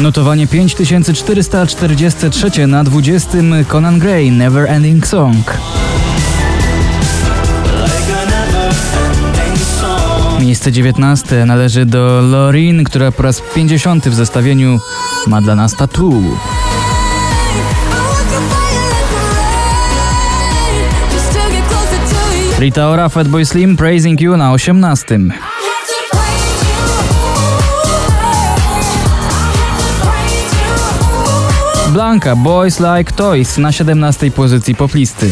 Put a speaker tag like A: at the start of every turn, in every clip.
A: Notowanie 5443 na 20 Conan Gray Never Ending Song. Miejsce 19 należy do Lorin, która po raz 50 w zestawieniu ma dla nas tattoo. Rita Ora, Fatboy Slim, Praising You na 18. Blanka, Boys Like Toys na 17 pozycji poplisty.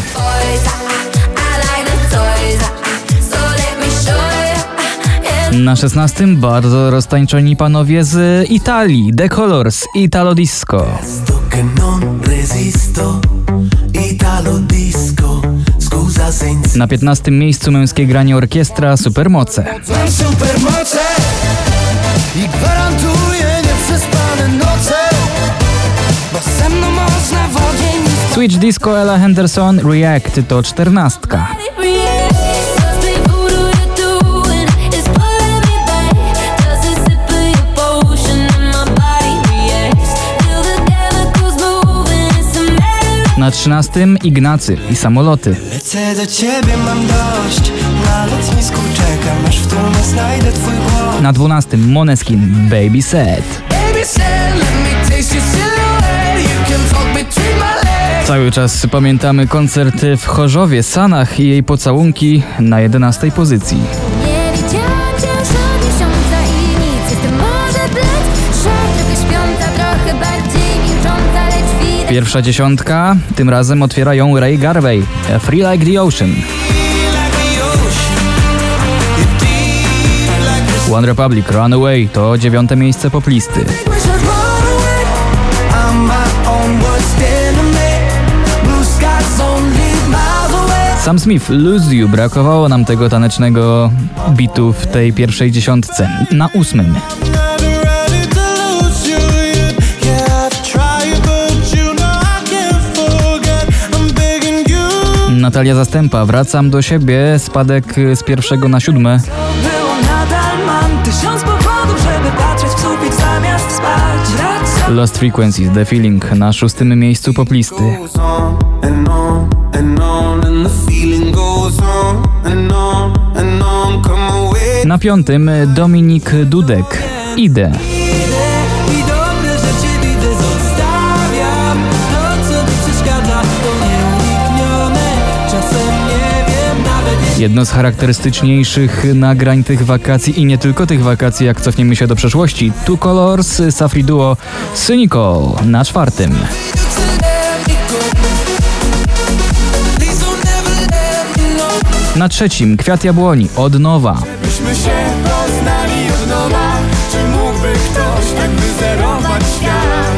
A: Na 16 bardzo roztańczeni panowie z Italii, The Colors, Italo Disco. Na 15 miejscu męskie granie orkiestra Supermoce. Supermoce i gwarantuję Switch Disco Ella Henderson React to czternastka. Na trzynastym Ignacy i samoloty. Lecę do ciebie, mam dość. Na lotnisku czekam, aż w tłumie znajdę twój głos. Na dwunastym Moneskin Baby Set. Cały czas pamiętamy koncert w Chorzowie, Sanach i jej pocałunki na jedenastej pozycji. Pierwsza dziesiątka, tym razem otwiera ją Ray Garvey, Free Like the Ocean. One Republic, Runaway to dziewiąte miejsce poplisty. Sam Smith, Lose You, brakowało nam tego tanecznego bitu w tej pierwszej dziesiątce. Na ósmym. Natalia Zastępa, wracam do siebie, spadek z pierwszego na siódme. Lost Frequencies, The Feeling na szóstym miejscu poplisty. Na piątym Dominik Dudek, Idę. Jedno z charakterystyczniejszych nagrań tych wakacji i nie tylko tych wakacji, jak cofniemy się do przeszłości. Two Colors, Safri Duo, Cynical na czwartym. Na trzecim Kwiat Jabłoni, od nowa. Byśmy się poznali od nowa, czy mógłby ktoś tak wyzerować świat,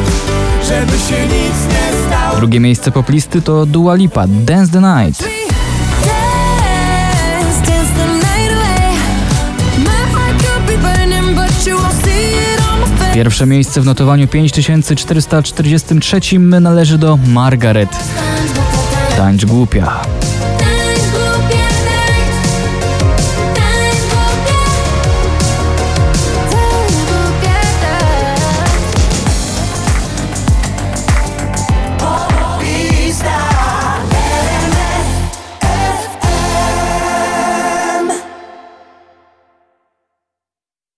A: żeby się nic nie stało. Drugie miejsce poplisty to Dua Lipa, Dance the Night. Pierwsze miejsce w notowaniu 5443 należy do Margaret. Tańcz głupia.